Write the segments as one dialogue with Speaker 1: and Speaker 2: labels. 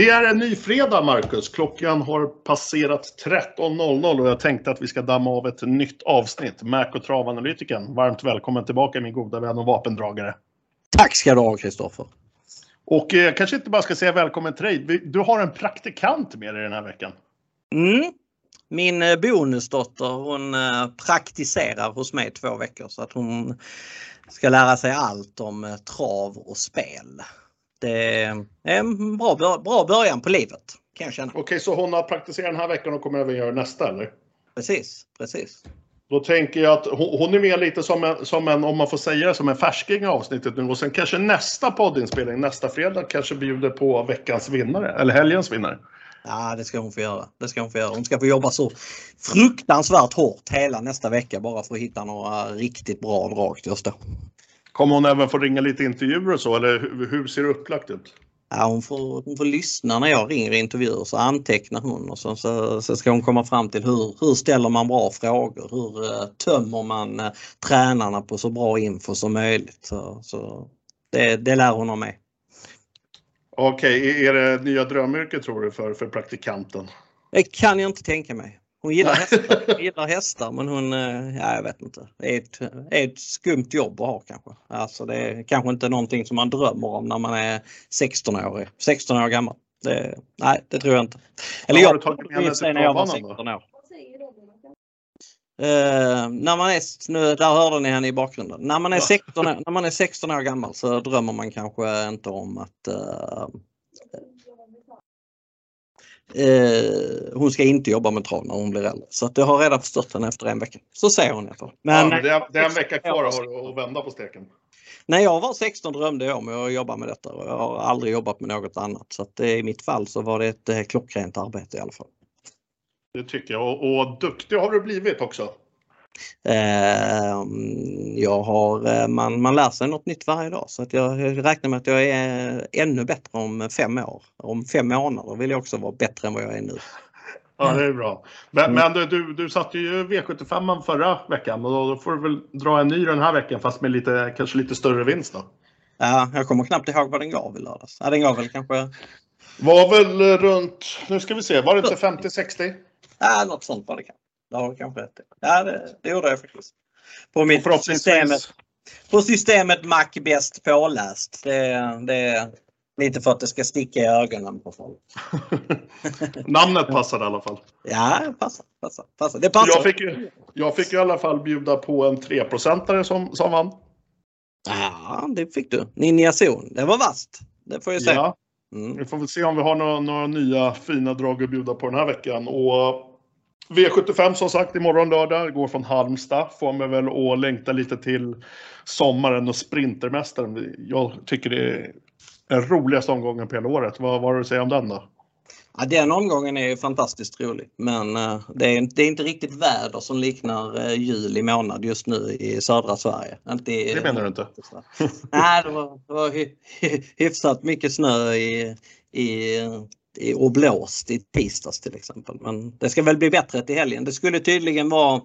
Speaker 1: Det är en ny fredag, Marcus. Klockan har passerat 13.00 och jag tänkte att vi ska damma av ett nytt avsnitt. Mac och travanalytikern, varmt välkommen tillbaka min goda vän och vapendragare.
Speaker 2: Tack ska du ha, Kristoffer.
Speaker 1: Och eh, kanske inte bara ska säga välkommen till dig. Du har en praktikant med dig den här veckan.
Speaker 2: Mm. Min eh, bonusdotter hon eh, praktiserar hos mig två veckor så att hon ska lära sig allt om eh, trav och spel. Det är en bra, bra början på livet kan jag känna.
Speaker 1: Okej, så hon har praktiserat den här veckan och kommer även göra nästa eller?
Speaker 2: Precis, precis.
Speaker 1: Då tänker jag att hon, är med lite som en, som en, om man får säga det, som en färsking i avsnittet nu och sen kanske nästa poddinspelning nästa fredag kanske bjuder på veckans vinnare eller helgens vinnare.
Speaker 2: Ja, det ska hon få göra. Det ska hon få göra. Hon ska få jobba så fruktansvärt hårt hela nästa vecka bara för att hitta några riktigt bra drag till oss då.
Speaker 1: Kommer hon även få ringa lite intervjuer och så eller hur, ser det upplagt ut?
Speaker 2: Ja, hon, får, hon får lyssna när jag ringer intervjuer så antecknar hon och så, så, så, ska hon komma fram till hur, hur ställer man bra frågor? Hur uh, tömmer man uh, tränarna på så bra info som möjligt? Så, så det, det lär hon av mig.
Speaker 1: Okej, okay, är det nya drömyrket tror du för, för praktikanten?
Speaker 2: Det kan jag inte tänka mig. Hon gillar hästar, hon gillar hästar men hon, eh, ja, jag vet inte. Det är ett, ett skumt jobb att ha kanske. Alltså det är kanske inte någonting som man drömmer om när man är 16 år, 16 år gammal. Det, nej, det tror jag inte.
Speaker 1: Eller jag tagit med
Speaker 2: henne när jag var 16 år. Uh, när man är, nu, där hörde ni henne i bakgrunden. När man, är 16, när man är 16 år gammal så drömmer man kanske inte om att uh, uh, hon ska inte jobba med trav när hon blir äldre. Så jag har redan förstört henne efter en vecka. Så säger hon i alla fall.
Speaker 1: Men, ja, det, är, det är en vecka kvar att vända på steken.
Speaker 2: När jag var 16 drömde jag om att jobba med detta och jag har aldrig jobbat med något annat. Så att i mitt fall så var det ett klockrent arbete i alla fall.
Speaker 1: Det tycker jag. Och, och duktig har du blivit också.
Speaker 2: Eh, jag har, eh, man, man lär sig något nytt varje dag så att jag räknar med att jag är ännu bättre om fem år. Om fem månader vill jag också vara bättre än vad jag är nu.
Speaker 1: Ja, det är bra. Men, mm. men du, du satte ju V75 förra veckan och då får du väl dra en ny den här veckan fast med lite, kanske lite större vinst då?
Speaker 2: Ja, jag kommer knappt ihåg vad den gav i lördags. Ja, den gav väl kanske...
Speaker 1: Var väl runt, nu ska vi se, var det inte 50-60?
Speaker 2: Ja, något sånt var det kanske. Det har du kanske rätt Ja, det, det gjorde jag faktiskt. På mitt systemet. På systemet Mac bäst påläst. Det, det är lite för att det ska sticka i ögonen på folk.
Speaker 1: Namnet passar i alla fall.
Speaker 2: Ja, passar. passar, passar. Det passar.
Speaker 1: Jag fick, ju, jag fick i alla fall bjuda på en 3-procentare som, som vann.
Speaker 2: Ja, det fick du. Ninja Zon. Det var vast. Det får jag säga. Ja.
Speaker 1: Mm. Vi får väl se om vi har några, några nya fina drag att bjuda på den här veckan. Och V75 som sagt imorgon lördag, går från Halmstad. Får mig väl att längta lite till sommaren och Sprintermästaren. Jag tycker det är den roligaste omgången på hela året. Vad, vad har du att säga om den då?
Speaker 2: Ja, den omgången är fantastiskt rolig men uh, det, är, det är inte riktigt väder som liknar uh, juli månad just nu i södra Sverige. Inte
Speaker 1: i, det menar du inte?
Speaker 2: Nej, det var, det var hy, hy, hyfsat mycket snö i, i och blåst i tisdags till exempel. Men det ska väl bli bättre till helgen. Det skulle tydligen vara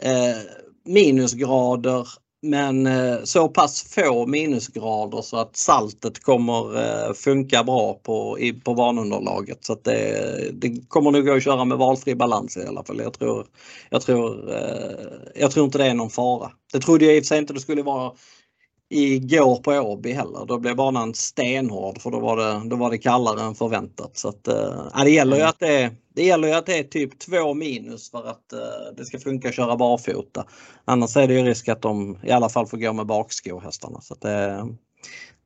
Speaker 2: eh, minusgrader men eh, så pass få minusgrader så att saltet kommer eh, funka bra på, i, på banunderlaget. Så att det, det kommer nog gå att köra med valfri balans i alla fall. Jag tror, jag, tror, eh, jag tror inte det är någon fara. Det trodde jag i och för sig inte det skulle vara igår på Åby heller. Då blev banan stenhård för då var det, då var det kallare än förväntat. Så att, äh, det, gäller ju mm. att det, är, det gäller ju att det är typ 2 minus för att äh, det ska funka att köra barfota. Annars är det ju risk att de i alla fall får gå med bakskor hästarna. Så att det,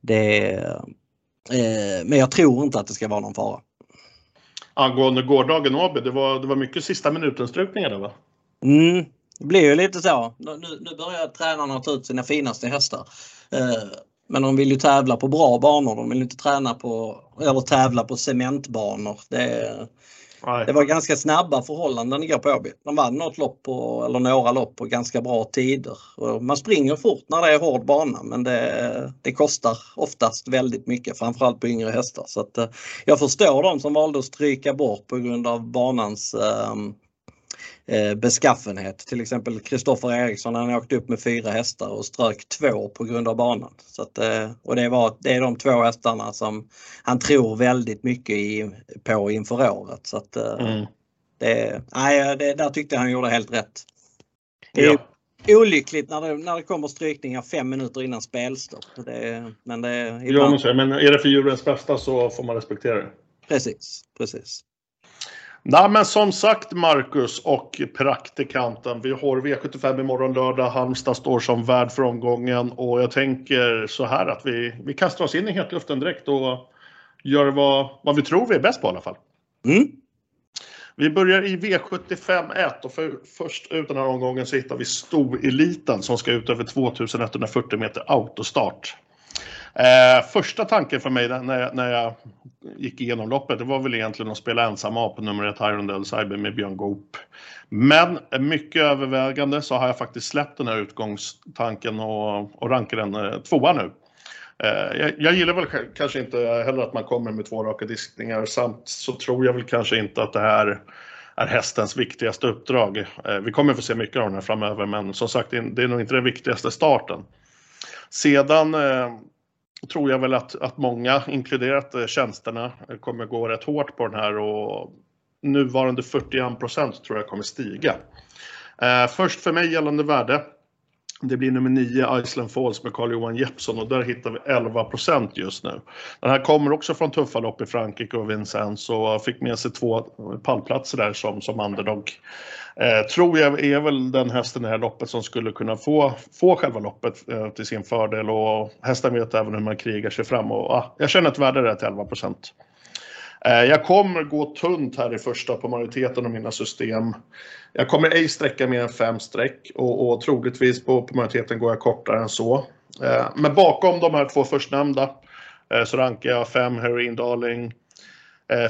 Speaker 2: det, äh, men jag tror inte att det ska vara någon fara.
Speaker 1: Angående gårdagen Åby, det var, det var mycket sista minuten-strukningar där va?
Speaker 2: Mm, det blir ju lite så. Nu, nu börjar tränarna ta ut sina finaste hästar. Eh, men de vill ju tävla på bra banor. De vill inte träna på eller tävla på cementbanor. Det, det var ganska snabba förhållanden igår på Åby. De vann något lopp på, eller några lopp på ganska bra tider. Man springer fort när det är hård bana men det, det kostar oftast väldigt mycket, framförallt på yngre hästar. Så att, eh, jag förstår de som valde att stryka bort på grund av banans um, eh, beskaffenhet. Till exempel Kristoffer Eriksson han åkte upp med fyra hästar och strök två på grund av banan. Så att, eh, och det, var, det är de två hästarna som han tror väldigt mycket i, på inför året. Så att, eh, mm. det, nej, det, där tyckte jag han gjorde helt rätt. Det är ja. olyckligt när det, när det kommer strykningar fem minuter innan spelstopp. Det, men, det,
Speaker 1: ibland... ja, men är det för djurens bästa så får man respektera det.
Speaker 2: Precis, precis.
Speaker 1: Nej, men som sagt Marcus och praktikanten. Vi har V75 imorgon lördag. Halmstad står som värd för omgången och jag tänker så här att vi, vi kastar oss in i hetluften direkt och gör vad, vad vi tror vi är bäst på i alla fall. Mm. Vi börjar i V75 1 och för, först ut den här omgången så hittar vi Storeliten som ska ut över 2140 meter autostart. Eh, första tanken för mig när jag, när jag gick igenom loppet, det var väl egentligen att spela ensam A på nummer ett Hirondale Cyber med Björn Goop. Men mycket övervägande så har jag faktiskt släppt den här utgångstanken och, och rankar den eh, tvåa nu. Eh, jag, jag, gillar väl kanske inte heller att man kommer med två raka diskningar samt så tror jag väl kanske inte att det här är hästens viktigaste uppdrag. Eh, vi kommer få se mycket av den här framöver men som sagt det är nog inte den viktigaste starten. Sedan eh, tror jag väl att, att många, inkluderat eh, tjänsterna, eh, kommer gå rätt hårt på den här och nuvarande 41 procent tror jag kommer stiga. Eh, först för mig gällande värde. Det blir nummer 9 Iceland Falls med Carl-Johan Jeppsson och där hittar vi 11 procent just nu. Den här kommer också från tuffa lopp i Frankrike och Vincennes och fick med sig två pallplatser där som, som underdog. Eh, tror jag är väl den hästen i det här loppet som skulle kunna få, få själva loppet eh, till sin fördel och hästen vet även hur man krigar sig fram och ah, jag känner ett värde där till 11 procent. Eh, jag kommer gå tunt här i första på majoriteten av mina system. Jag kommer ej sträcka mer än fem streck och, och troligtvis på, på majoriteten går jag kortare än så. Eh, men bakom de här två förstnämnda eh, så rankar jag fem Heroin Darling,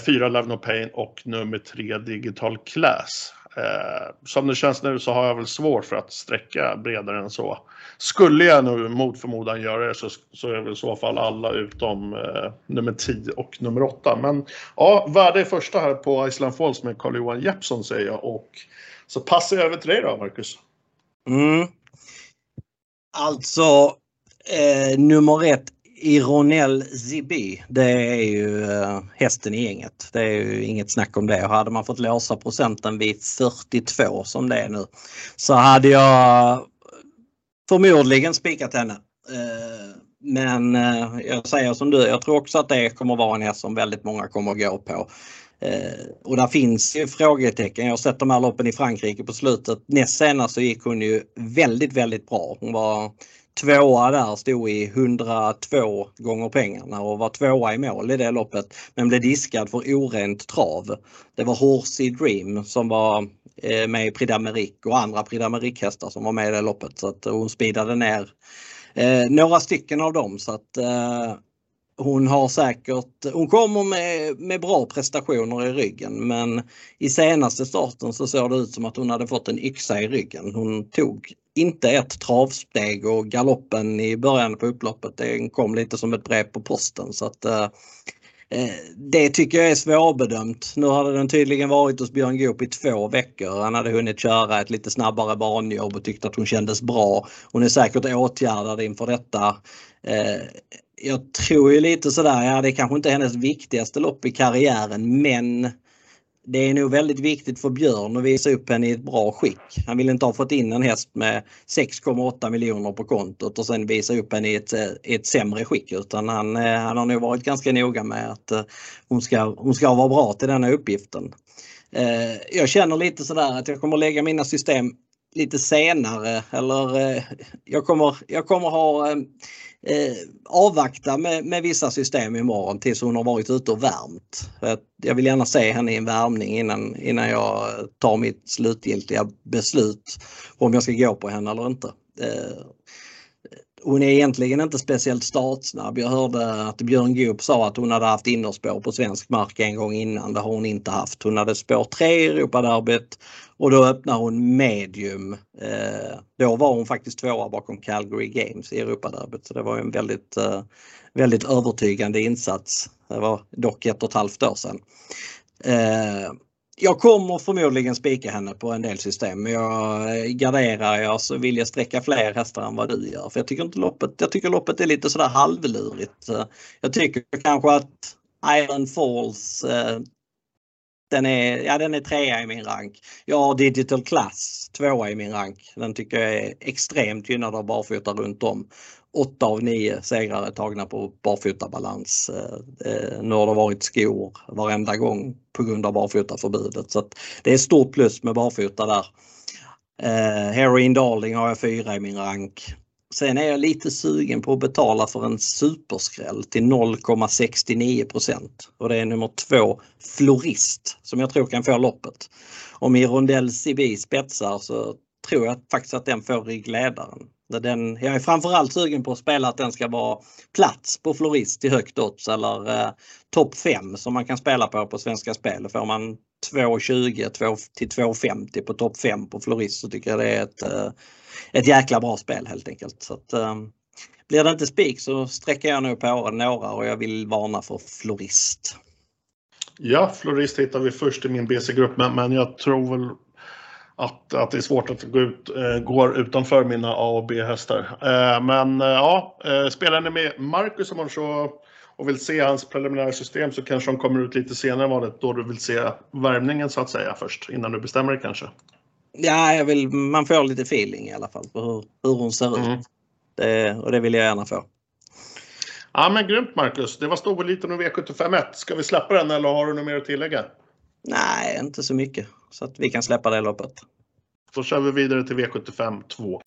Speaker 1: fyra Love No Pain och nummer tre Digital Class. Eh, som det känns nu så har jag väl svårt för att sträcka bredare än så. Skulle jag nu mot förmodan göra det så, så är väl i så fall alla utom eh, nummer 10 och nummer 8. Men ja, värde i första här på Island Falls med Carl-Johan Jeppsson säger jag och så passar jag över till dig då Marcus.
Speaker 2: Mm. Alltså eh, nummer ett Ironel Zibi, det är ju eh, hästen i gänget. Det är ju inget snack om det. Hade man fått låsa procenten vid 42 som det är nu så hade jag förmodligen spikat henne. Eh, men eh, jag säger som du, jag tror också att det kommer vara en häst som väldigt många kommer att gå på. och där finns ju frågetecken. Jag har sett de här loppen i Frankrike på slutet. Näst senast så gick hon ju väldigt, väldigt bra. Hon var tvåa där, stod i 102 gånger pengarna och var tvåa i mål i det loppet. Men blev diskad för orent trav. Det var Horsey Dream som var eh, med i Prix d'Amérique och andra Prix d'Amérique-hästar som var med i det loppet. Så att hon speedade ner eh, några stycken av dem. Så att eh, hon har säkert, hon kommer med, med bra prestationer i ryggen men i senaste starten så såg det ut som att hon hade fått en yxa i ryggen. Hon tog inte ett travsteg och galoppen i början på upploppet den kom lite som ett brev på posten så att eh, eh det tycker jag är svårbedömt. Nu hade den tydligen varit hos Björn Goop i två veckor. Han hade hunnit köra ett lite snabbare banjobb och tyckte att hon kändes bra. Hon är säkert åtgärdad inför detta. Eh, jag tror ju lite sådär, ja det är kanske inte hennes viktigaste lopp i karriären men det är nog väldigt viktigt för Björn att visa upp henne i ett bra skick. Han vill inte ha fått in en häst med 6,8 miljoner på kontot och sen visa upp henne i ett, eh, ett sämre skick utan han, eh, han har nog varit ganska noga med att eh, hon ska, hon ska vara bra till denna uppgiften. Jag känner lite sådär att jag kommer lägga mina system lite senare eller jag kommer, jag kommer ha eh, avvakta med, med vissa system imorgon tills hon har varit ute och värmt. Jag vill gärna se henne i en värmning innan, innan jag tar mitt slutgiltiga beslut om jag ska gå på henne eller inte. Eh, hon är egentligen inte speciellt startsnabb. Jag hörde att Björn Goop sa att hon hade haft innerspår på svensk mark en gång innan. Det har hon inte haft. Hon hade spår 3 i Europaderbyt och då öppnar hon medium. Eh, då var hon faktiskt tvåa bakom Calgary Games i Europaderbyt så det var en väldigt, eh, väldigt övertygande insats. Det var dock ett och ett halvt år sedan. Eh, jag kommer förmodligen spika henne på en del system men jag eh, garderar jag så vill jag sträcka fler hästar än vad du gör. För jag tycker inte loppet, jag tycker loppet är lite sådär halvlurigt. Eh, jag tycker kanske att Iron Falls eh, den är, ja, den är trea i min rank. Jag har Digital Class tvåa i min rank. Den tycker jag är extremt gynnad av barfota runt om. 8 av 9 segrar är tagna på barfotabalans. Eh, eh, nu har det varit skor varenda gång på grund av barfotaförbudet. Så det är stort plus med barfota där. Eh, Heroin Darling har jag fyra i min rank. Sen är jag lite sugen på att betala för en superskräll till 0,69 och det är nummer två Florist som jag tror kan få loppet. Om Irondell Sibi spetsar så tror jag faktiskt att den får ryggledaren. Den, jag är framförallt sugen på att spela att den ska vara plats på Florist i högt odds eller eh, topp 5 som man kan spela på på Svenska Spel. Får man 2,20 till 2,50 på topp 5 på Florist så tycker jag det är ett, eh, ett jäkla bra spel helt enkelt. Så att, eh, blir det inte spik så sträcker jag nog på några och jag vill varna för Florist.
Speaker 1: Ja, Florist hittar vi först i min BC-grupp men, men jag tror väl att, att det är svårt att gå ut, eh, går utanför mina A och B-hästar. Eh, men eh, ja, spelar ni med Marcus om så och vill se hans preliminära system så kanske de kommer ut lite senare i valet då du vill se värmningen så att säga först innan du bestämmer dig kanske.
Speaker 2: Ja, jag vill, man får lite feeling i alla fall på hur, hur hon ser mm. ut. Det, och det vill jag gärna få.
Speaker 1: Ja men grymt Marcus. Det var storeliten och V751. Ska vi släppa den eller har du något mer att tillägga?
Speaker 2: Nej, inte så mycket. Så att vi kan släppa det loppet.
Speaker 1: Då kör vi vidare till V75 2.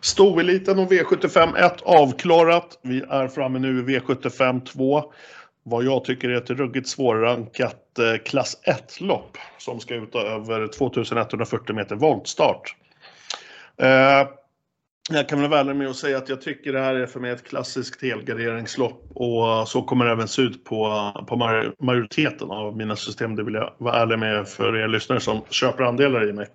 Speaker 1: Stoeliten och V75 1 avklarat. Vi är framme nu i V75 2. Vad jag tycker är ett ruggigt svårrankat eh, klass 1-lopp som ska ut över 2140 meter voltstart. Eh, jag kan väl vara ärlig med att säga att jag tycker det här är för mig ett klassiskt helgarderingslopp och så kommer det även se ut på, på majoriteten av mina system. Det vill jag vara ärlig med för er lyssnare som köper andelar i mig.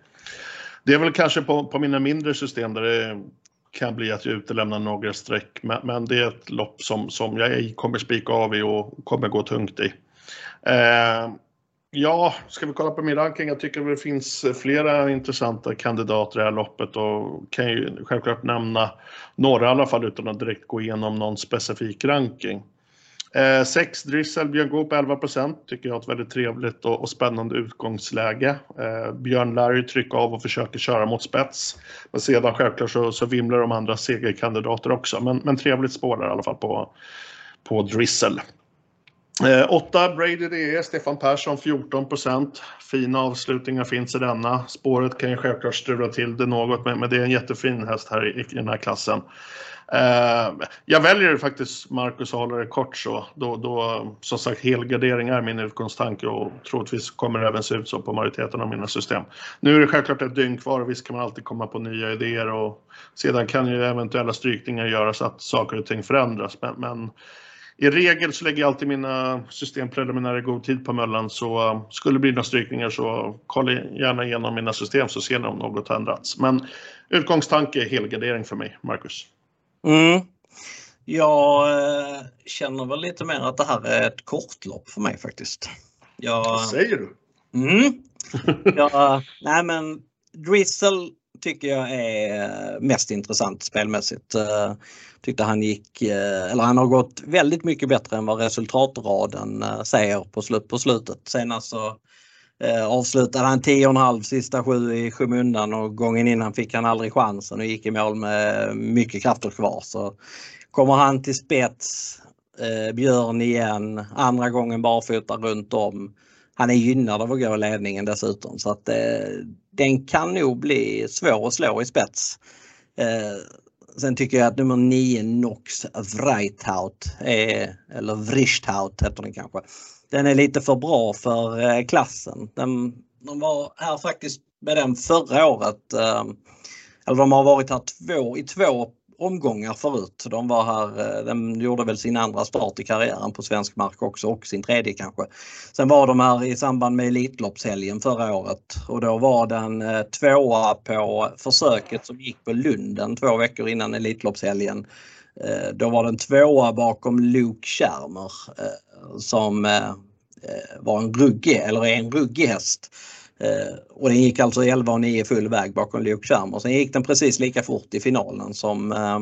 Speaker 1: Det är väl kanske på, på mina mindre system där det kan bli att jag utelämnar några streck, men, men det är ett lopp som, som jag kommer spika av i och kommer gå tungt i. Eh, Ja, ska vi kolla på min ranking? Jag tycker det finns eh, flera intressanta kandidater i det här loppet och kan ju självklart nämna några i alla fall utan att direkt gå igenom någon specifik ranking. 6 eh, Drissel, Björn Goop 11% tycker jag är ett väldigt trevligt och, och spännande utgångsläge. Eh, Björn ju trycka av och försöker köra mot spets. Men sedan självklart så, så vimlar de andra segerkandidater också. Men, men trevligt spår där i alla fall på, på Drissel. Eh, 8 Brady DE, Stefan Persson 14% Fina avslutningar finns i denna. Spåret kan ju självklart strula till det något men, men det är en jättefin häst här i, i den här klassen. Eh, jag väljer faktiskt Marcus och håller det kort så. Då, då, som sagt, helgardering är min utgångstanke och troligtvis kommer det även se ut så på majoriteten av mina system. Nu är det självklart ett dygn kvar och visst kan man alltid komma på nya idéer och sedan kan ju eventuella strykningar göra så att saker och ting förändras. men, men i regel så lägger jag alltid mina system preliminära i god tid på Möllan så uh, skulle det bli några strykningar så kolla gärna igenom mina system så ser ni om något har ändrats. Men utgångstanke är helgardering för mig, Marcus.
Speaker 2: Mm. Jag eh, känner väl lite mer att det här är ett kortlopp för mig faktiskt. Jag...
Speaker 1: Vad säger du?
Speaker 2: Mm. jag, nej men Drizzle tycker jag är mest intressant spelmässigt. Tyckte han gick, eh, eller han har gått väldigt mycket bättre än vad resultatraden eh, säger på, slut, på slutet. Senast så eh, avslutade han 10,5 sista sju i skymundan och gången innan fick han aldrig chansen och gick i mål med mycket krafter kvar. Så kommer han till spets, Björn igen, andra gången barfota runt om han är gynnad av att gå i ledningen dessutom så att eh, den kan nog bli svår att slå i spets. Eh, sen tycker jag att nummer 9 Nox Vreithaut, är, eh, eller Vrichthout heter den kanske. Den är lite för bra för eh, klassen. Den, de var här faktiskt med den förra året. Eh, eller de har varit här två, i två omgångar förut. De var här, eh, de gjorde väl sin andra start i karriären på svensk mark också och sin tredje kanske. Sen var de här i samband med Elitloppshelgen förra året och då var den eh, tvåa på försöket som gick på Lunden två veckor innan Elitloppshelgen. Eh, då var den tvåa bakom Luke Schermer som var en ruggig, eller är en ruggig häst. Eh, och den gick alltså 11 och 9 full väg bakom Luke Chalmers. Sen gick den precis lika fort i finalen som, eh,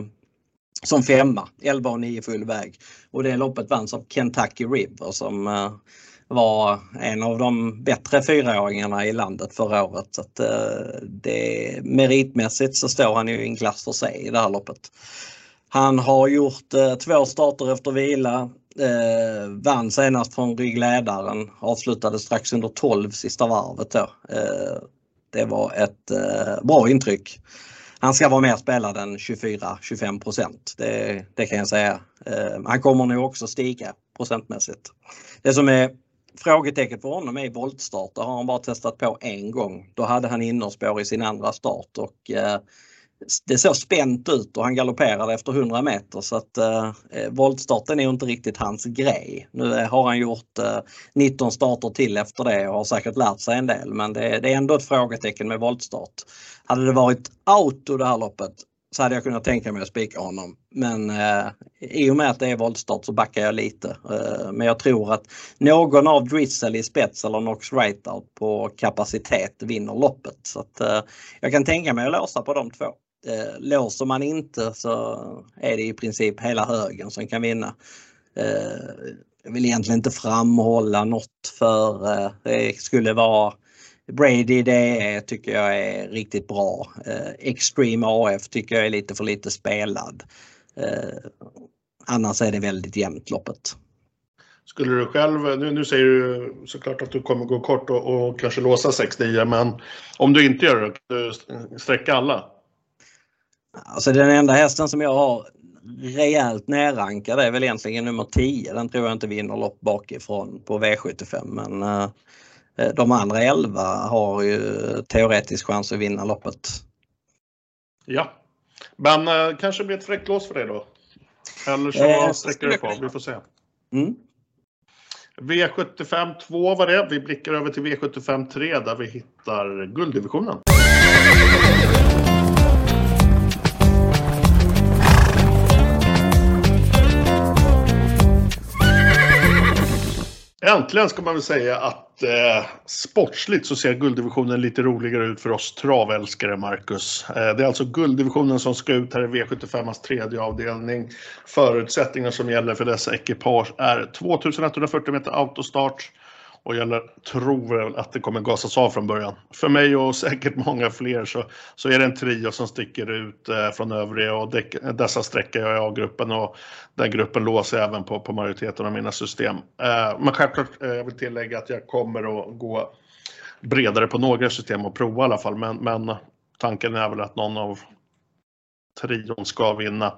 Speaker 2: som femma, 11 och 9 full väg. Och det loppet vanns av Kentucky River som eh, var en av de bättre fyraåringarna i landet förra året. Så att det, meritmässigt så står han ju i en klass för sig i det här loppet. Han har gjort två starter efter vila. Eh, vann senast från ryggledaren, avslutade strax under 12 sista varvet då. Eh, det var ett eh, bra intryck. Han ska vara mer spelad än 24-25 det, det kan jag säga. Eh, han kommer nog också stiga procentmässigt. Det som är frågetecken för honom är voltstart. Det har han bara testat på en gång. Då hade han innerspår i sin andra start och eh, det såg spänt ut och han galopperade efter 100 meter så att eh, eh voltstarten är inte riktigt hans grej. Nu eh, har han gjort eh, 19 starter till efter det och har säkert lärt sig en del men det, det är ändå ett frågetecken med voltstart. Hade det varit auto det här loppet så hade jag kunnat tänka mig att spika honom. Men eh, i och med att det är voltstart så backar jag lite. Eh, men jag tror att någon av Drizzle i spets eller Knox Rightout på kapacitet vinner loppet. Så att, eh, jag kan tänka mig att låsa på de två. Eh, låser man inte så är det i princip hela högen som kan vinna. Eh, jag vill egentligen inte framhålla något för eh, det skulle vara Brady det tycker jag är riktigt bra. Eh, Extreme AF tycker jag är lite för lite spelad. Eh, annars är det väldigt jämnt loppet.
Speaker 1: Skulle du själv, nu, nu säger du såklart att du kommer gå kort och, och kanske låsa 6-9 men om du inte gör det, kan du sträcka alla?
Speaker 2: Alltså den enda hästen som jag har rejält nerrankad är väl egentligen nummer 10. Den tror jag inte vinner lopp bakifrån på V75 men uh, de andra 11 har ju teoretisk chans att vinna loppet.
Speaker 1: Ja, men uh, kanske blir ett fräckt lås för dig då? Eller så eh, sträcker du på, vi får se. Mm. V75 2 var det. Vi blickar över till V75 3 där vi hittar gulddivisionen. Äntligen ska man väl säga att eh, sportsligt så ser gulddivisionen lite roligare ut för oss travälskare, Marcus. Eh, det är alltså gulddivisionen som ska ut här i V75ans tredje avdelning. Förutsättningar som gäller för dessa ekipage är 2140 meter autostart, och jag tror väl att det kommer gasas av från början. För mig och säkert många fler så, så är det en trio som sticker ut eh, från övriga och däck, dessa sträcker jag i A-gruppen och den gruppen låser även på, på majoriteten av mina system. Eh, men självklart, eh, jag vill tillägga att jag kommer att gå bredare på några system och prova i alla fall. Men, men tanken är väl att någon av trion ska vinna.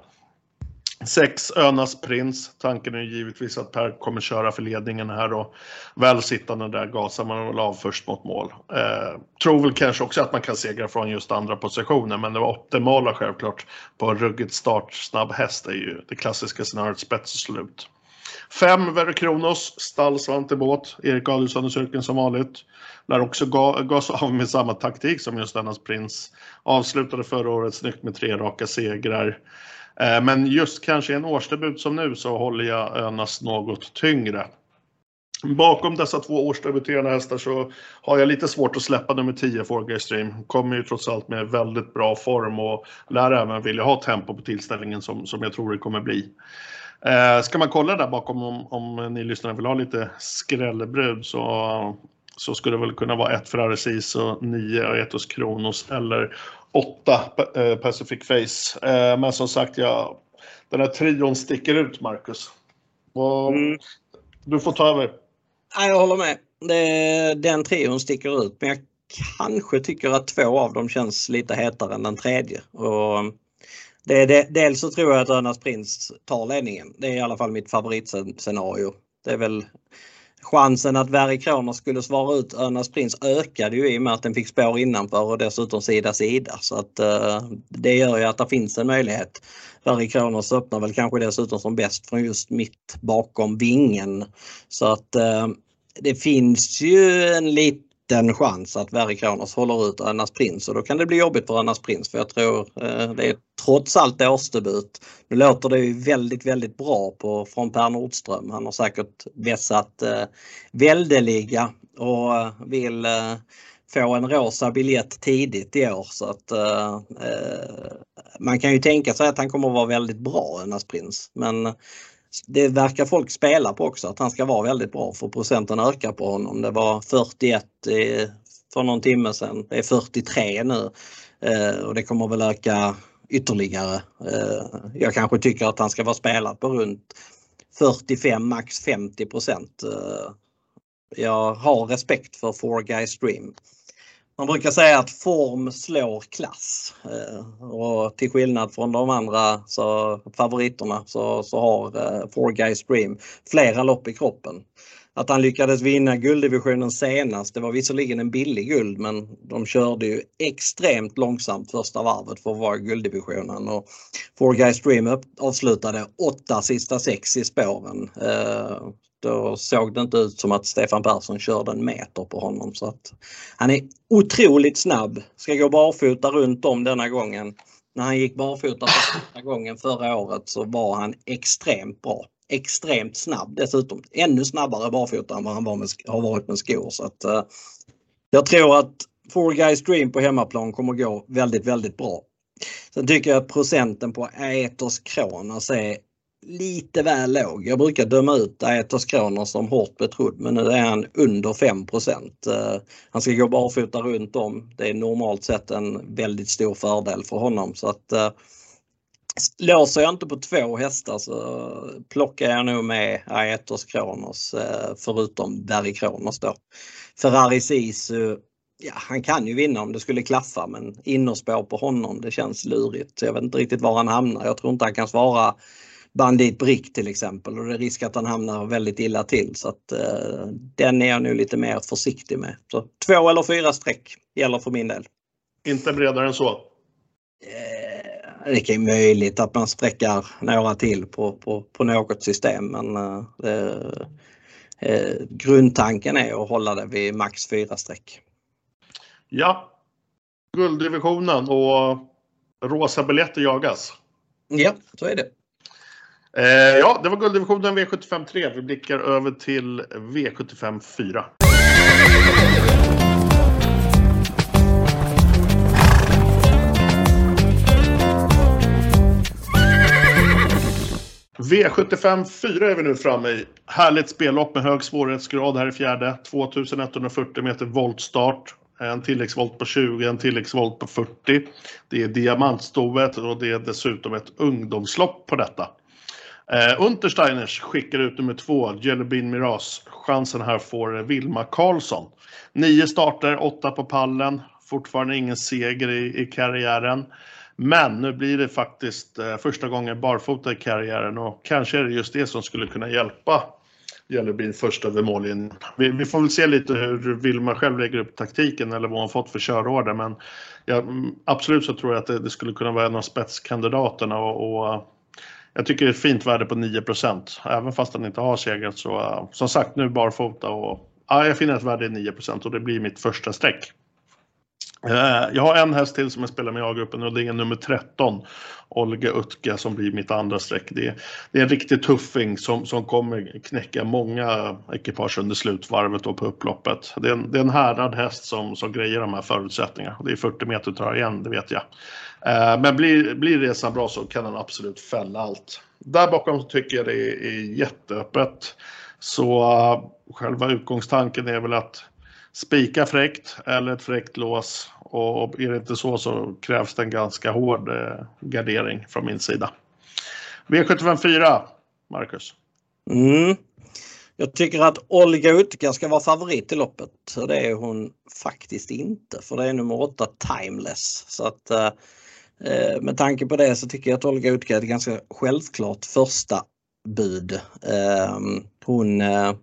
Speaker 1: Sex Önas prins. Tanken är givetvis att Per kommer köra för ledningen här och väl sittande där gasar man väl av först mot mål. Eh, tror väl kanske också att man kan segra från just andra positioner men det var optimala självklart på en ruggigt startsnabb häst är ju det klassiska scenariot spets och slut. Fem Verre Kronos, stall Svante Båt, Erik Adelsson i cirkeln som vanligt. Lär också ga, gasa av med samma taktik som just dennas prins. Avslutade förra året snyggt med tre raka segrar. Eh, men just kanske en årsdebut som nu så håller jag Önas något tyngre. Bakom dessa två årsdebuterande hästar så har jag lite svårt att släppa nummer 10 Forgay Stream. Kommer ju trots allt med väldigt bra form och lär även vilja ha tempo på tillställningen som, som jag tror det kommer bli. Eh, ska man kolla där bakom om, om ni lyssnare vill ha lite skrällbrud så, så skulle det väl kunna vara ett Ferrari Siso, 9 Aetos Kronos eller åtta eh, Pacific Face. Eh, men som sagt, ja, den här trion sticker ut, Marcus. Och mm. Du får ta över.
Speaker 2: jag håller med. Den trion sticker ut, men jag kanske tycker att två av dem känns lite hetare än den tredje. Och det, det, dels så tror jag att Önas Prins tar ledningen. Det är i alla fall mitt favoritscenario. Det är väl chansen att Verry Kronos skulle svara ut Önas Prins ökade ju i och med att den fick spår innanför och dessutom sida sida. Så att eh, det gör ju att det finns en möjlighet. Verry Kronos öppnar väl kanske dessutom som bäst från just mitt bakom vingen. Så att eh, det finns ju en liten liten chans att Verry Kronos håller ut Önas Prins och då kan det bli jobbigt för Önas Prins för jag tror eh, det är trots allt årsdebut. Nu låter det ju väldigt, väldigt bra på, från Per Nordström. Han har säkert vässat eh, väldeliga och eh, vill eh, få en rosa biljett tidigt i år så att eh, eh man kan ju tänka sig att han kommer att vara väldigt bra Önas Prins men det verkar folk spela på också, att han ska vara väldigt bra för procenten ökar på honom. Det var 41 eh, för någon timme sedan, det är 43 nu eh, och det kommer väl öka ytterligare. Eh, jag kanske tycker att han ska vara spelad på runt 45 max 50 procent. Jag har respekt för Four Guys Dream. Man brukar säga att form slår klass eh, och till skillnad från de andra så, favoriterna så, så har eh, Four Guys Dream flera lopp i kroppen. Att han lyckades vinna gulddivisionen senast, det var visserligen en billig guld men de körde ju extremt långsamt första varvet för att vara i gulddivisionen. Och Four Guys Dream avslutade åtta sista sex i spåren. Eh, då såg det inte ut som att Stefan Persson körde en meter på honom. Så att han är otroligt snabb. Ska gå barfota runt om denna gången. När han gick barfota första gången förra året så var han extremt bra. Extremt snabb dessutom. Ännu snabbare barfota än vad han var med, har varit med skor. Så att, uh, jag tror att Four Guys Dream på hemmaplan kommer gå väldigt, väldigt bra. Sen tycker jag att procenten på Aetos Kronos är lite väl låg. Jag brukar döma ut Aetos Kronos som hårt betrodd men nu är han under 5 eh, Han ska gå barfota runt om. Det är normalt sett en väldigt stor fördel för honom så att eh, Låser jag inte på två hästar så plockar jag nog med Aetos Kronos eh, förutom Berry Kronos då. Ferrari Sisu, ja han kan ju vinna om det skulle klaffa men innerspår på honom det känns lurigt. Jag vet inte riktigt var han hamnar. Jag tror inte han kan svara Bandit Brick till exempel och det är risk att han hamnar väldigt illa till så att eh, den är jag nu lite mer försiktig med. Så två eller fyra streck gäller för min del.
Speaker 1: Inte bredare än så?
Speaker 2: Eh, det är möjligt att man sträckar några till på, på, på något system men eh, eh, grundtanken är att hålla det vid max fyra streck.
Speaker 1: Ja, gulddivisionen och rosa biljetter jagas.
Speaker 2: Ja, så är det.
Speaker 1: Eh, ja, det var gulddivisionen V75 3. Vi blickar över till V75 4. V75 4 är vi nu framme i. Härligt spellopp med hög svårighetsgrad här i fjärde. 2140 meter voltstart. En tilläggsvolt på 20, en tilläggsvolt på 40. Det är diamantstovet och det är dessutom ett ungdomslopp på detta. Eh, Untersteiners skickar ut nummer två, Jellybean Miras. Chansen här får Vilma Karlsson. Nio starter, åtta på pallen. Fortfarande ingen seger i, i karriären. Men nu blir det faktiskt eh, första gången barfota i karriären och kanske är det just det som skulle kunna hjälpa Jellybean först över mållinjen. Vi, vi, får väl se lite hur Vilma själv lägger upp taktiken eller vad hon fått för körorder men ja, mm, absolut så tror jag att det, det, skulle kunna vara en av spetskandidaterna och, och jag tycker det är ett fint värde på 9% även fast han inte har segrat så uh, som sagt nu barfota och ja, jag finner ett värde i 9% och det blir mitt första streck. Uh, jag har en häst till som jag spelar med i A-gruppen och det är nummer 13, Olga Utka som blir mitt andra streck. Det, det, är en riktig tuffing som, som kommer knäcka många ekipage under slutvarvet och på upploppet. Det är en, det är en härdad häst som, som grejer de här förutsättningarna. Det är 40 meter tar igen, det vet jag. Eh, men blir, blir resan bra så kan den absolut fälla allt. Där bakom tycker jag det är jätteöppet. Så uh, själva utgångstanken är väl att spika fräckt eller ett fräckt lås. Och är det inte så så krävs det en ganska hård uh, gardering från min sida. V754, Marcus.
Speaker 2: Mm. Jag tycker att Olga Utka ska vara favorit i loppet. Det är hon faktiskt inte för det är nummer 8 Timeless. Så att Eh, med tanke på det så tycker jag att Olga Utka är ett ganska självklart första bud. Ehm, hon eh,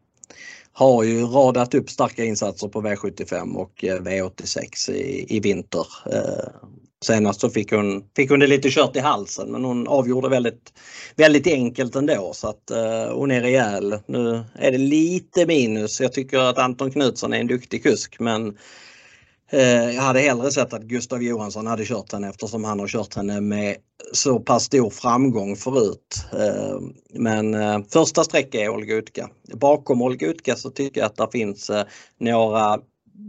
Speaker 2: har ju radat upp starka insatser på V75 och eh, V86 i, i vinter. Eh, senast så fick hon, fick hon det lite kört i halsen men hon avgjorde väldigt, väldigt enkelt ändå så att eh, hon är rejäl. Nu är det lite minus. Jag tycker att Anton Knutsson är en duktig kusk men Eh, jag hade hellre sett att Gustav Johansson hade kört henne eftersom han har kört henne med så pass stor framgång förut. Eh, men eh, första sträcka är Olga Utka. Bakom Olga Utka så tycker jag att det finns några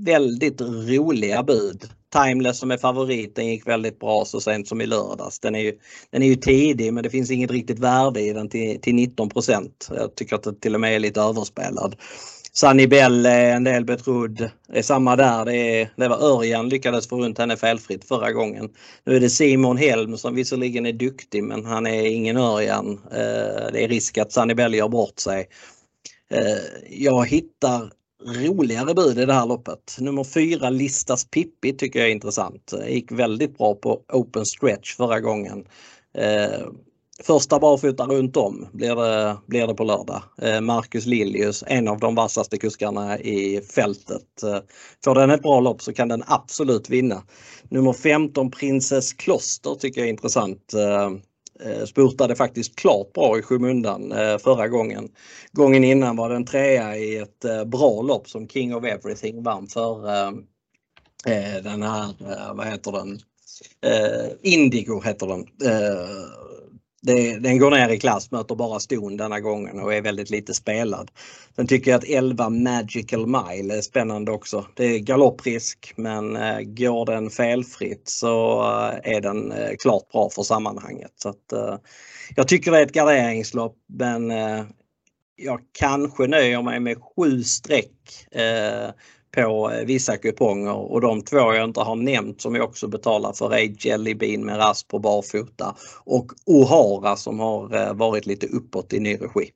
Speaker 2: väldigt roliga bud Timeless som är favoriten gick väldigt bra så sent som i lördags. Den är ju, den är ju tidig men det finns inget riktigt värde i den till, till 19% Jag tycker att det till och med är lite överspelad. Sunny Bell är en del betrodd. Det är samma där. Det, är, det var Örjan lyckades få runt henne felfritt förra gången. Nu är det Simon Helm som visserligen är duktig men han är ingen Örjan. Eh, det är risk att Sunny Bell gör bort sig. Eh, jag hittar roligare bud i det här loppet. Nummer fyra Listas Pippi tycker jag är intressant. Gick väldigt bra på open stretch förra gången. Första barfota runt om blir det, blir det på lördag. Eh, Marcus Liljus, en av de vassaste kuskarna i fältet. Eh, får den ett bra lopp så kan den absolut vinna. Nummer 15 Princess Kloster tycker jag är intressant. Eh, spurtade faktiskt klart bra i skymundan förra gången. Gången innan var den trea i ett bra lopp som King of Everything vann för den här, vad heter den, Indigo heter den det, den går ner i klass, möter bara ston denna gången och är väldigt lite spelad. Sen tycker jag att 11 Magical Mile är spännande också. Det är galopprisk men eh, går den felfritt så eh, är den eh, klart bra för sammanhanget. Så att, eh, jag tycker det är ett garderingslopp men eh, jag kanske nöjer mig med sju streck eh, på eh, vissa kuponger och de två jag inte har nämnt som jag också betalar för är Jelly Bean med rast på barfota och O'Hara som har eh, varit lite uppåt i ny regi.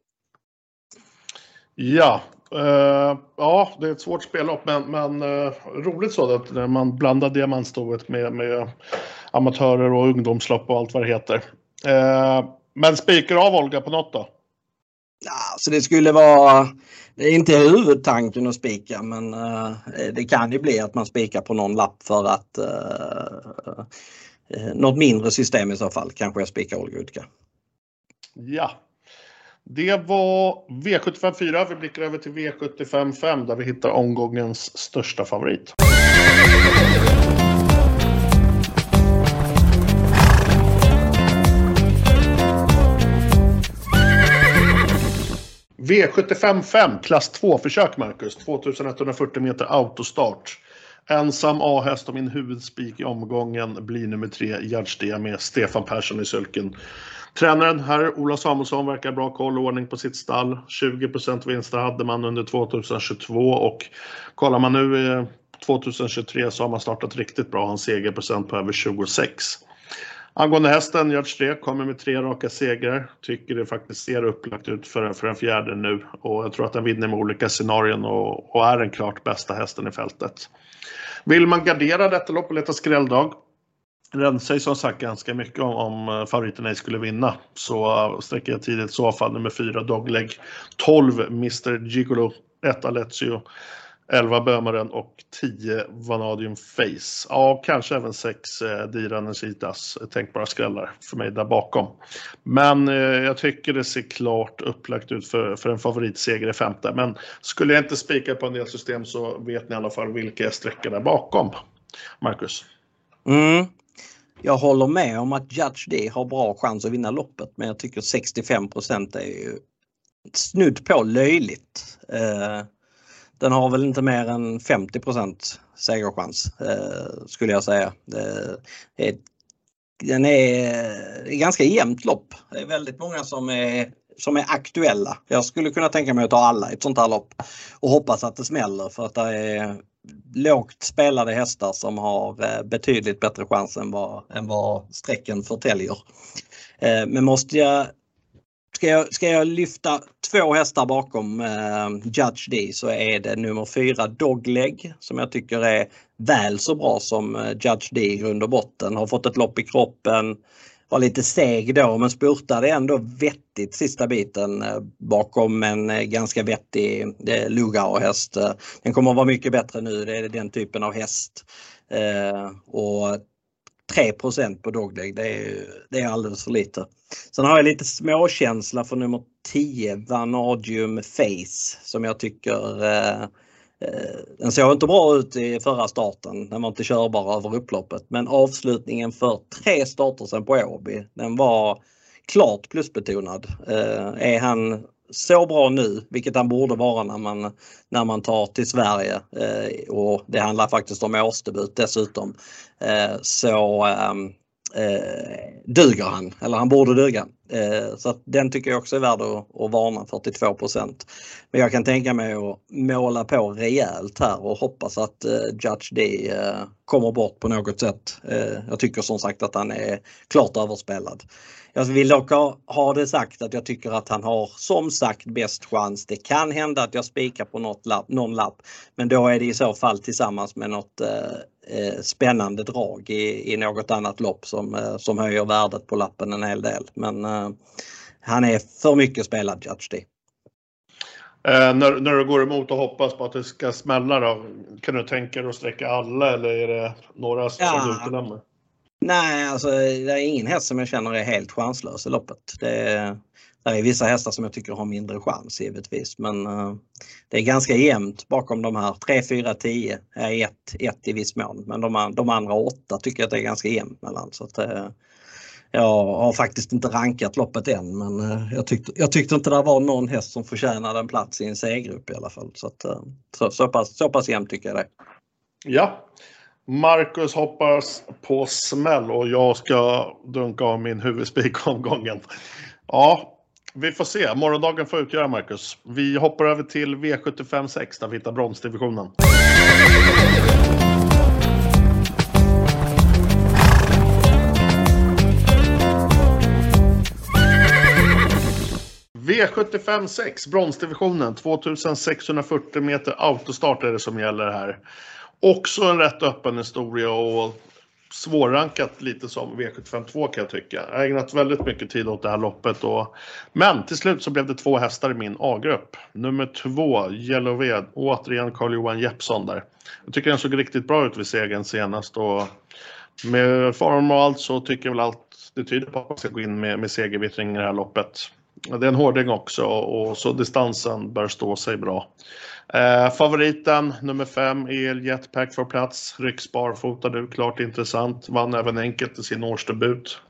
Speaker 1: Ja, uh, ja det är ett svårt spellopp men, men uh, roligt sådant när man blandar diamantstoet med, med amatörer och ungdomslopp och allt vad det heter. Uh, men spikar av Olga på något då?
Speaker 2: Ja, så det skulle vara, det är inte huvudtanken att spika men uh, det kan ju bli att man spikar på någon lapp för att uh, uh, något mindre system i så fall kanske jag spikar Olga Utka.
Speaker 1: Ja. Det var V75 4. Vi blickar över till V75 5 där vi hittar omgångens största favorit. V75 5, klass 2-försök Marcus. 2140 meter autostart. Ensam A-häst och min huvudspik i omgången blir nummer 3, Gärdstia med Stefan Persson i sulken. Tränaren herr Ola Samuelsson verkar bra koll och ordning på sitt stall. 20% vinster hade man under 2022 och kollar man nu eh, 2023 så har man startat riktigt bra, hans segerprocent på över 26. Angående hästen, Gert Streek kommer med tre raka segrar. Tycker det faktiskt ser upplagt ut för, för en fjärde nu och jag tror att den vinner med olika scenarion och, och är den klart bästa hästen i fältet. Vill man gardera detta lopp och leta skrälldag rensar ju som sagt ganska mycket om, om eh, favoriten ej skulle vinna. Så eh, sträcker jag tidigt i så fall nummer 4 Dogleg, 12 Mr Gigolo, 1 Alessio, 11 Bömaren och 10 Vanadium Face. Ja, kanske även 6 eh, Dira Nesitas tänkbara skrällar för mig där bakom. Men eh, jag tycker det ser klart upplagt ut för, för en favoritseger i femte. Men skulle jag inte spika på en del system så vet ni i alla fall vilka jag sträcker där bakom. Marcus?
Speaker 2: Mm. Jag håller med om att Judge D har bra chans att vinna loppet men jag tycker 65% är ju snudd på löjligt. Eh, den har väl inte mer än 50 segerchans eh, skulle jag säga. Det är, den är, är ganska jämnt lopp. Det är väldigt många som är, som är aktuella. Jag skulle kunna tänka mig att ta alla i ett sånt här lopp och hoppas att det smäller för att det är lågt spelade hästar som har eh, betydligt bättre chans än vad, än vad strecken förtäljer. Eh, men måste jag Ska jag, ska jag lyfta två hästar bakom eh, Judge D så är det nummer fyra Dogleg som jag tycker är väl så bra som eh, Judge D i grund och botten. Har fått ett lopp i kroppen. var lite seg då men spurtade ändå vettigt sista biten eh, bakom en eh, ganska vettig eh, Lugauer-häst. Den kommer att vara mycket bättre nu, det är den typen av häst. Och 3 på dogleg, det är, det är alldeles för lite. Sen har jag lite småkänsla för nummer 10, Vanadium Face, som jag tycker eh, eh, den såg inte bra ut i förra starten. Den var inte körbar över upploppet. Men avslutningen för tre starter sen på Åby, den var klart plusbetonad. Eh, är han så bra nu, vilket han borde vara när man, när man tar till Sverige eh, och det handlar faktiskt om årsdebut dessutom, eh, så ehm, eh, duger han, eller han borde duga. Eh, så att den tycker jag också är värd att, att varna 42% Men jag kan tänka mig att måla på rejält här och hoppas att eh, Judge D eh, kommer bort på något sätt. Eh, jag tycker som sagt att han är klart överspelad. Jag vill dock ha, det sagt att jag tycker att han har som sagt bäst chans. Det kan hända att jag spikar på något lapp, någon lapp men då är det i så fall tillsammans med något eh, eh, spännande drag i, i något annat lopp som, eh, som höjer värdet på lappen en hel del. Men eh, han är för mycket spelad Judge D.
Speaker 1: Eh, när, när du går emot och hoppas på att det ska smälla då, kan du tänka dig att sträcka alla eller är det några som ja. du utelämnar?
Speaker 2: Nej, alltså det är ingen häst som jag känner är helt chanslös i loppet. Det är, det är vissa hästar som jag tycker har mindre chans givetvis men uh, det är ganska jämnt bakom de här 3, 4, 10 är 1, 1 i viss mån men de, de andra 8 tycker jag att det är ganska jämnt mellan. Så att, uh, jag har faktiskt inte rankat loppet än men uh, jag, tyckte, jag tyckte inte det var någon häst som förtjänade en plats i en C-grupp i alla fall. Så, att, så, så, pass, så pass jämnt tycker jag det.
Speaker 1: Ja, Marcus hoppas på smäll och jag ska dunka av min huvudspik omgången. Ja, vi får se. Morgondagen får utgöra Marcus. Vi hoppar över till V75 6 där vi hittar bronsdivisionen. V75 6, bronsdivisionen. 2640 meter autostart är det som gäller här. Också en rätt öppen historia och svårrankat lite som V752 kan jag tycka. Jag har ägnat väldigt mycket tid åt det här loppet. Och... Men till slut så blev det två hästar i min A-grupp. Nummer två, Yellowved, återigen Carl-Johan Jeppsson där. Jag tycker den såg riktigt bra ut vid segern senast och med form och allt så tycker jag väl allt det tyder på att man ska gå in med, med segervittring i det här loppet. Det är en hårding också och så distansen bör stå sig bra. Eh, favoriten nummer 5, El Jetpack får plats. Rycks barfota nu, klart intressant. Vann även enkelt i sin årsdebut.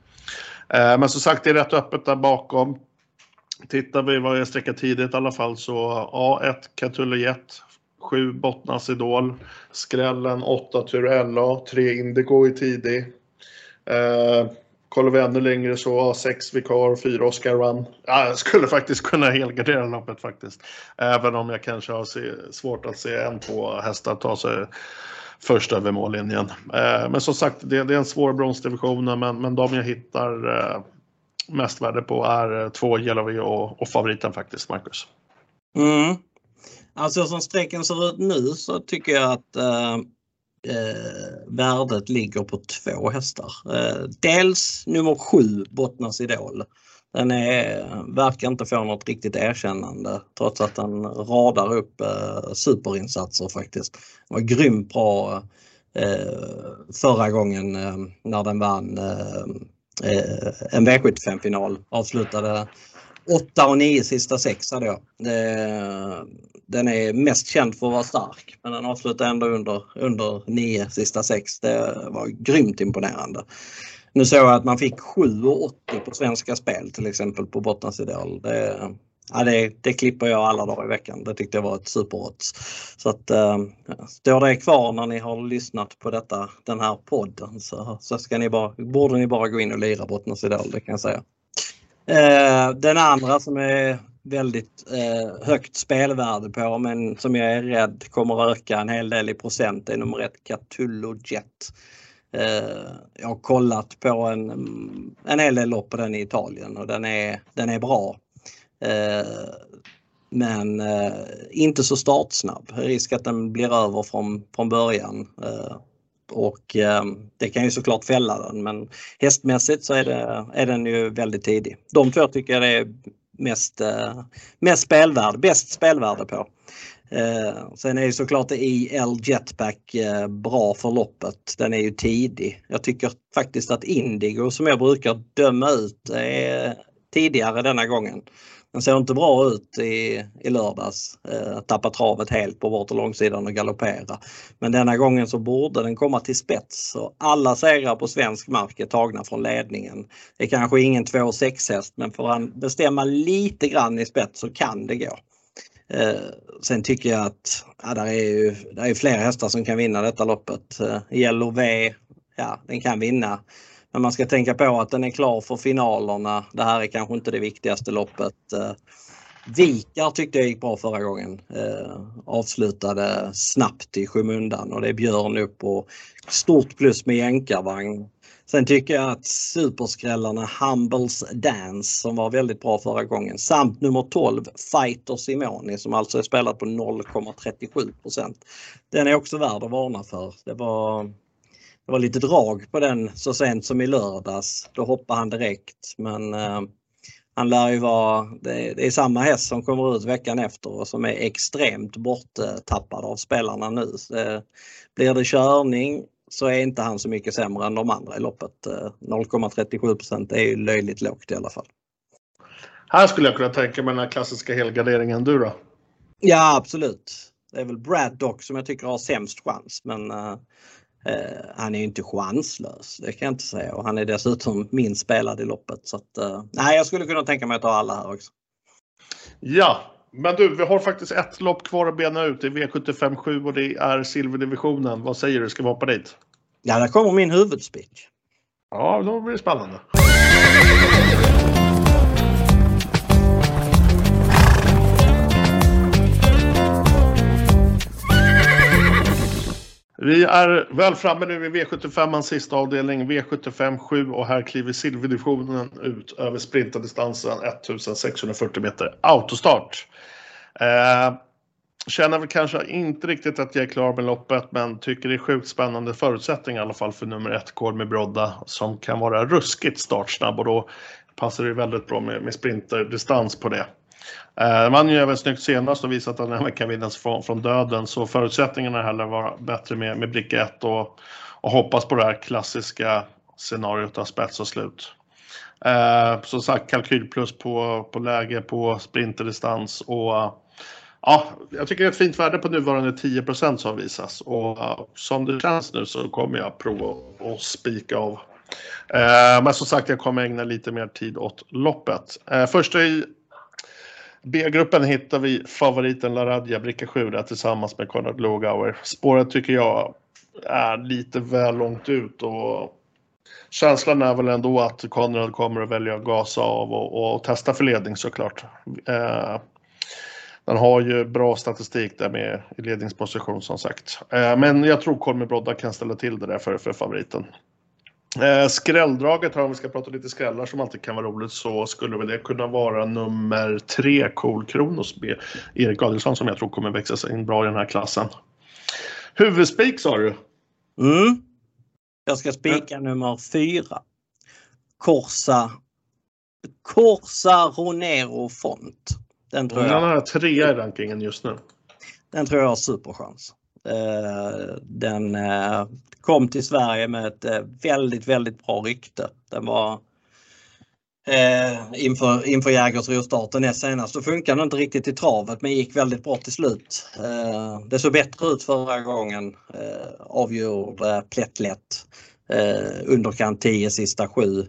Speaker 1: Eh, men som sagt, det är rätt öppet där bakom. Tittar vi vad jag sträcker tidigt i alla fall så A1 Catulle Jet, 7 Bottnas Idol, Skrällen 8 Turella, LA, 3 Indigo i tidig. Eh, Kollar vi ännu längre så A6 Vikar, 4 Oscar Run. Ja, jag skulle faktiskt kunna helgardera loppet faktiskt. Även om jag kanske har svårt att se en två hästar ta sig först över mållinjen. Eh, men som sagt, det, är en svår bronsdivision men, men de jag hittar eh, mest värde på är eh, två Yellowy och, och favoriten faktiskt, Marcus.
Speaker 2: Mm. Alltså som strecken ser ut nu så tycker jag att eh, eh, värdet ligger på två hästar. Eh, dels nummer sju, Bottnas Idol. Den är, verkar inte få något riktigt erkännande trots att den radar upp eh, superinsatser faktiskt. Den var grymt bra eh, förra gången eh, när den vann eh, eh, en V75-final. Avslutade 8 och 9 sista sex hade jag. Den är mest känd för att vara stark men den avslutar ändå under, under 9 sista sex. Det var grymt imponerande. Nu såg jag att man fick 7,80 på Svenska Spel till exempel på Bottnas Idol. Det, ja, det, det klipper jag alla dagar i veckan. Det tyckte jag var ett superodds. Så att äh, står det kvar när ni har lyssnat på detta, den här podden så, så ska ni bara, borde ni bara gå in och lira Bottnas Idol, det kan jag säga. Eh, den andra som är väldigt eh, högt spelvärde på men som jag är rädd kommer öka en hel del i procent är nummer ett Catullo Jet. Eh, jag har kollat på en, en hel del lopp på den i Italien och den är, den är bra. Eh, men eh, inte så startsnabb. Risk att den blir över från, från början. Eh, och eh, det kan ju såklart fälla den men hästmässigt så är, det, är den ju väldigt tidig. De två tycker jag det är mest, eh, mest spelvärde, bäst spelvärde på. Eh, sen är ju såklart IL Jetpack eh, bra för loppet. Den är ju tidig. Jag tycker faktiskt att Indigo som jag brukar döma ut är tidigare denna gången. Den ser inte bra ut i, i lördags. Eh, tappa travet helt på bort och långsidan och galoppera. Men denna gången så borde den komma till spets. Så alla segrar på svensk mark är tagna från ledningen. Det är kanske ingen 2,6-häst men får han bestämma lite grann i spets så kan det gå. Eh, sen tycker jag att ja, där är ju där är fler hästar som kan vinna detta loppet. Eh, Yellow V, ja den kan vinna. Men man ska tänka på att den är klar för finalerna. Det här är kanske inte det viktigaste loppet. Eh, Vikar tyckte jag gick bra förra gången. Eh, avslutade snabbt i skymundan och det är Björn upp och stort plus med jänkarvagn. Sen tycker jag att superskrällarna Humbles Dance som var väldigt bra förra gången samt nummer 12 Fighter Simoni som alltså är spelat på 0,37% Den är också värd att varna för. Det var, det var lite drag på den så sent som i lördags. Då hoppade han direkt men eh, han lär ju vara, det, det är samma häst som kommer ut veckan efter och som är extremt borttappad av spelarna nu. Så, blir det körning så är inte han så mycket sämre än de andra i loppet. 0,37% är ju löjligt lågt i alla fall.
Speaker 1: Här skulle jag kunna tänka mig den här klassiska helgarderingen. Du då?
Speaker 2: Ja absolut. Det är väl Braddock som jag tycker har sämst chans men uh, han är ju inte chanslös. Det kan jag inte säga och han är dessutom minst spelad i loppet. Så att, uh, nej, jag skulle kunna tänka mig att ta alla här också.
Speaker 1: Ja, men du, vi har faktiskt ett lopp kvar att bena ut. Är V75 7 och det är silverdivisionen. Vad säger du? Ska vi hoppa dit?
Speaker 2: Ja, där kommer min huvudspik.
Speaker 1: Ja, då blir det spännande. Vi är väl framme nu i V75 sista avdelning, V75 7 och här kliver silverdivisionen ut över sprinterdistansen 1640 meter autostart. Eh, känner väl kanske inte riktigt att jag är klar med loppet men tycker det är sjukt spännande förutsättningar i alla fall för nummer ett Kolmi Brodda som kan vara ruskigt startsnabb och då passar det väldigt bra med, med sprinterdistans på det. Eh, man ju även snyggt senast och visat att den kan vinnas från, från döden så förutsättningarna heller var bättre med, med bricka 1 och, och hoppas på det här klassiska scenariot av spets och slut. Eh, som sagt kalkylplus på, på läge på sprinterdistans och ja, jag tycker det är ett fint värde på nuvarande 10% som visas och som det känns nu så kommer jag prova att spika av. Eh, men som sagt, jag kommer ägna lite mer tid åt loppet. Eh, uh, i B-gruppen hittar vi favoriten Laradja bricka 7 där tillsammans med Konrad Logauer. Spåret tycker jag är lite väl långt ut och känslan är väl ändå att Konrad kommer att välja att gasa av och, och testa för ledning såklart. Eh, den har ju bra statistik där med ledningsposition som sagt. Eh, men jag tror Kolmi Brodda kan ställa till det där för, för favoriten. Eh, skrälldraget här, om vi ska prata lite skrällar som alltid kan vara roligt, så skulle väl det kunna vara nummer tre, Cool Kronos B. Erik Adielsson som jag tror kommer växa sig in bra i den här klassen. Huvudspik sa du?
Speaker 2: Mm. Jag ska spika mm. nummer fyra. Corsa Corsa Ronero Font.
Speaker 1: Den tror jag. Den har trea i rankingen just nu.
Speaker 2: Den tror jag har superchans. Eh, den eh, kom till Sverige med ett eh, väldigt, väldigt bra rykte. Den var inför, inför Jägersro-starten näst senast. Då funkade den inte riktigt i travet men gick väldigt bra till slut. det såg bättre ut förra gången. avgjorde plättlätt. underkant 10 sista 7.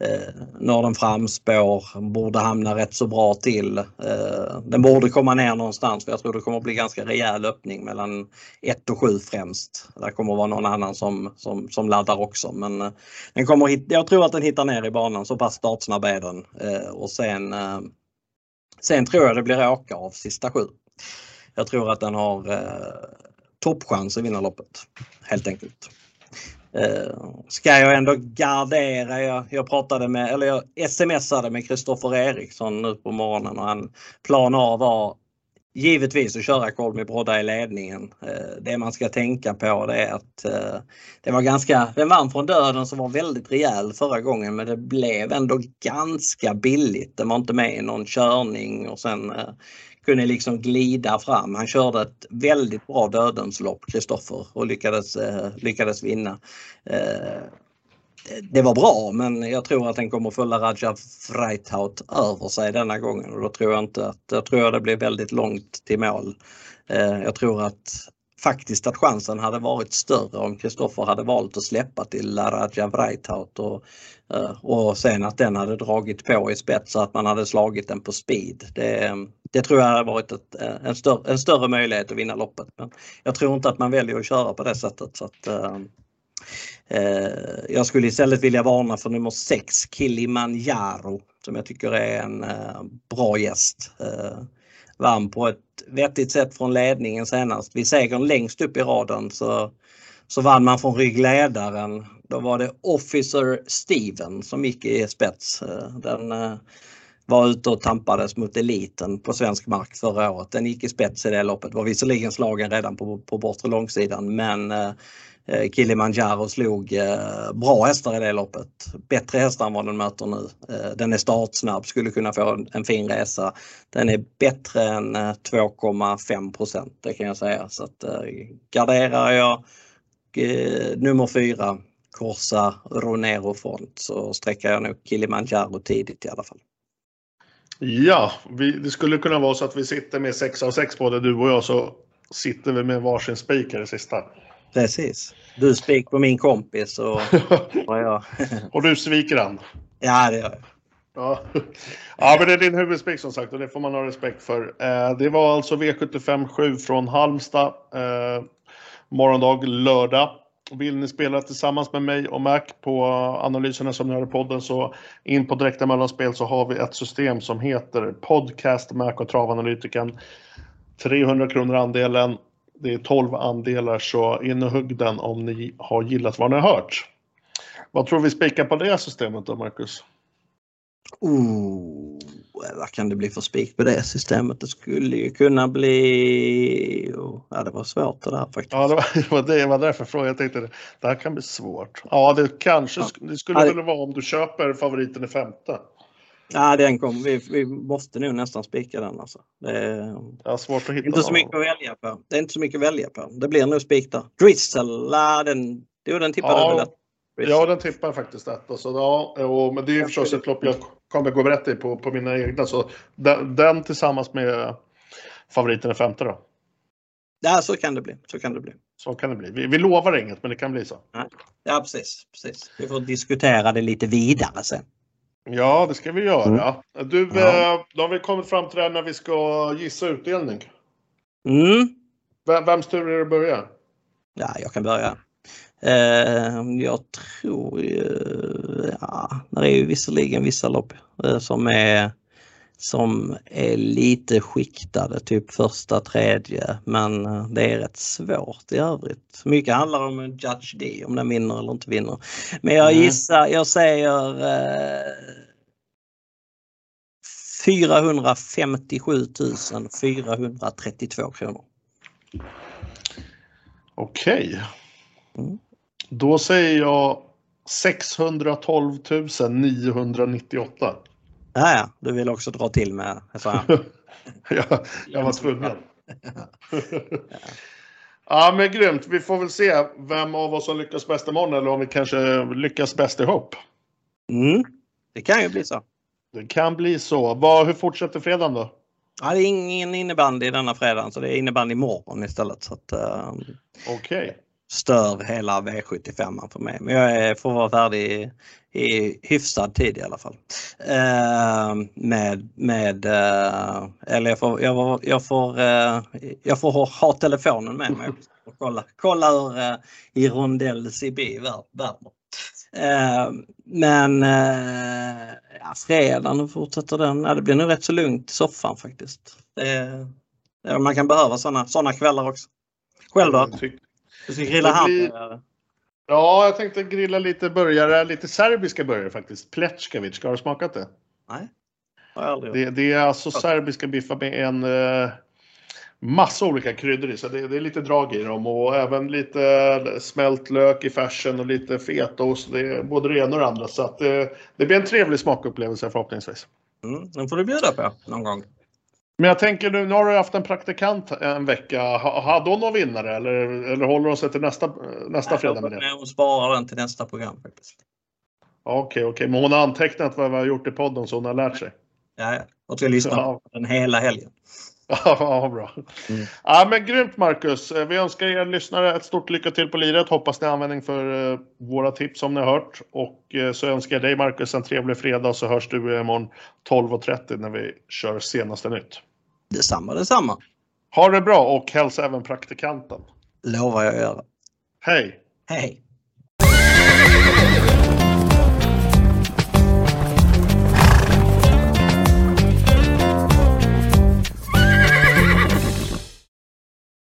Speaker 2: Eh, Norden framspår borde hamna rätt så bra till. Eh, den borde komma ner någonstans för jag tror det kommer bli ganska rejäl öppning mellan 1 och 7 främst. Det kommer vara någon annan som, som, som laddar också men eh, den kommer, jag tror att den hittar ner i banan, så pass startsnabb är den. Eh, och sen, eh, sen tror jag det blir åka av sista sju. Jag tror att den har eh, toppchans att vinna loppet helt enkelt. Eh, ska jag ändå gardera, jag, jag pratade med, eller jag smsade med Kristoffer Eriksson nu på morgonen och han plan A var givetvis att köra Kolmi Brodda i ledningen. Eh, det man ska tänka på det är att eh, det var ganska, den vann från döden som var väldigt rejäl förra gången men det blev ändå ganska billigt. Den var inte med i någon körning och sen kunde liksom glida fram. Han körde ett väldigt bra dödenslopp, Kristoffer, och lyckades, eh, lyckades vinna eh, det var bra men jag tror att den kommer följa Raja Freithout över sig denna gången och då tror jag inte att, jag tror det blir väldigt långt till mål. Eh, jag tror att faktiskt att chansen hade varit större om Kristoffer hade valt att släppa till Raja Freithout och, eh, och sen att den hade dragit på i spets så att man hade slagit den på speed. Det, det tror jag hade varit ett, eh, en, större, en större möjlighet att vinna loppet. Men jag tror inte att man väljer att köra på det sättet. Så att, Eh, eh jag skulle istället vilja varna för nummer 6, Kilimanjaro, som jag tycker är en eh, bra gäst. Eh, vann på ett vettigt sätt från ledningen senast. Vid segern längst upp i raden så, så vann man från ryggledaren. Då var det Officer Steven som gick i spets. Eh, den eh, var ute och tampades mot eliten på svensk mark förra året. Den gick i spets i det loppet. Var visserligen slagen redan på, på bortre långsidan men Eh, Eh, Kilimanjaro slog eh, bra hästar i det loppet. Bättre hästar än vad den möter nu. Eh, den är startsnabb, skulle kunna få en fin resa. Den är bättre än 2,5 procent, det kan jag säga. Så att garderar jag nummer fyra, Corsa Ronero Front, så sträcker jag nog Kilimanjaro tidigt i alla fall.
Speaker 1: Ja, vi, det skulle kunna vara så att vi sitter med 6 av 6 både du och jag så sitter vi med varsin spik i det sista.
Speaker 2: Precis. Du spik på min kompis och, och jag.
Speaker 1: och du sviker han.
Speaker 2: Ja, det gör jag.
Speaker 1: Ja. ja, men det är din huvudspik som sagt och det får man ha respekt för. Eh, det var alltså V75 7 från Halmstad. Eh, morgondag lördag. Vill ni spela tillsammans med mig och Mac på analyserna som ni har i podden så in på direkta mellanspel så har vi ett system som heter Podcast Mac och Travanalytiken. 300 kronor andelen det är 12 andelar så in och hugg den om ni har gillat vad ni har hört. Vad tror vi spikar på det systemet då Marcus?
Speaker 2: Oh, vad kan det bli för spik på det systemet? Det skulle ju kunna bli... Oh, ja, det var svårt det där faktiskt.
Speaker 1: Ja, det var, det var, därför frågan. Jag tänkte det här kan bli svårt. Ja, det kanske det skulle ja, vara om du köper favoriten i femte.
Speaker 2: Ja, den kom. Vi, vi måste nog nästan spika den. Alltså. Det är,
Speaker 1: ja, svårt att hitta
Speaker 2: inte så mycket att välja på. Det är inte så mycket att välja på. Det blir nog spik där. Drizzle, den, jo, den tippade ja, väl
Speaker 1: Ja, den tippar faktiskt ett. Alltså, ja, och, men det är ju förstås ett lopp jag kommer gå rätt i på, på mina egna. Så den, den tillsammans med favoriten i femte då.
Speaker 2: Ja, så kan det bli. Så kan det bli.
Speaker 1: Så kan det bli. Vi, vi lovar inget, men det kan bli så.
Speaker 2: Ja, precis, precis. Vi får diskutera det lite vidare sen.
Speaker 1: Ja, det ska vi göra. Mm. Du, ja. Eh, då har vi kommit fram till det när vi ska gissa utdelning.
Speaker 2: Mm.
Speaker 1: Vem, vems tur är det att börja?
Speaker 2: Ja, jag kan börja. Eh, jag tror ju... Ja, det är ju visserligen vissa lopp eh, som är som är lite skiktade, typ första, tredje, men eh, det är rätt svårt i övrigt. Mycket handlar om Judge D, om den vinner eller inte vinner. Men jag mm. gissar, jag säger eh, 457 432 kronor.
Speaker 1: Okej. Okay. Mm. Då säger jag 612 998.
Speaker 2: Ja, ja, du vill också dra till med,
Speaker 1: jag. ja, jag var tvungen. ja. men grymt. Vi får väl se vem av oss som lyckas bäst imorgon eller om vi kanske lyckas bäst ihop.
Speaker 2: Mm, det kan ju bli så.
Speaker 1: Det kan bli så. Vad, hur fortsätter fredagen då?
Speaker 2: Ja, det är ingen innebandy denna fredagen så det är innebandy imorgon istället. Så att, uh,
Speaker 1: Okej. Okay.
Speaker 2: Stör hela V75 för mig. Men jag får vara färdig i hyfsad tid i alla fall. Eh, med, med eh, eller jag får, jag, jag får, eh, jag får ha, ha, telefonen med mig och kolla, kolla hur eh, i rondell CB värmer. Eh, men eh, ja, fredagen fortsätter den. Ja, det blir nog rätt så lugnt i soffan faktiskt. Man kan behöva sådana såna kvällar också. Själv då? Du ska grilla blir... hand?
Speaker 1: Ja, jag tänkte grilla lite burgare, lite serbiska burgare faktiskt. Pletjkovic, har du smakat det?
Speaker 2: Nej,
Speaker 1: har jag aldrig det, det är alltså serbiska biffar med en, eh, massa olika kryddor i. Så det, det, är lite drag i dem och även lite smält lök i färsen och lite fetaost. Det är både det ena och det andra. Så att det, det blir en trevlig smakupplevelse förhoppningsvis.
Speaker 2: Mm, den får du bjuda på någon gång.
Speaker 1: Men jag tänker nu, nu har du haft en praktikant en vecka. Hade hon någon vinnare eller, eller håller hon sig till nästa, nästa Nej, fredag med det?
Speaker 2: Hon sparar den till nästa program faktiskt.
Speaker 1: Okej, okay, okej. Okay. Men hon har antecknat vad vi har gjort i podden så hon har lärt sig?
Speaker 2: Ja, ja. Och ska lyssna på den hela helgen.
Speaker 1: Ja, bra. Mm. Ja, men grymt Marcus. Vi önskar er lyssnare ett stort lycka till på liret. Hoppas ni har användning för eh, våra tips som ni har hört. Och eh, så önskar jag dig Marcus en trevlig fredag så hörs du imorgon 12.30 när vi kör senaste nytt.
Speaker 2: Detsamma, detsamma.
Speaker 1: Ha det bra och hälsa även praktikanten.
Speaker 2: Lovar jag att göra.
Speaker 1: Hej!
Speaker 2: Hej!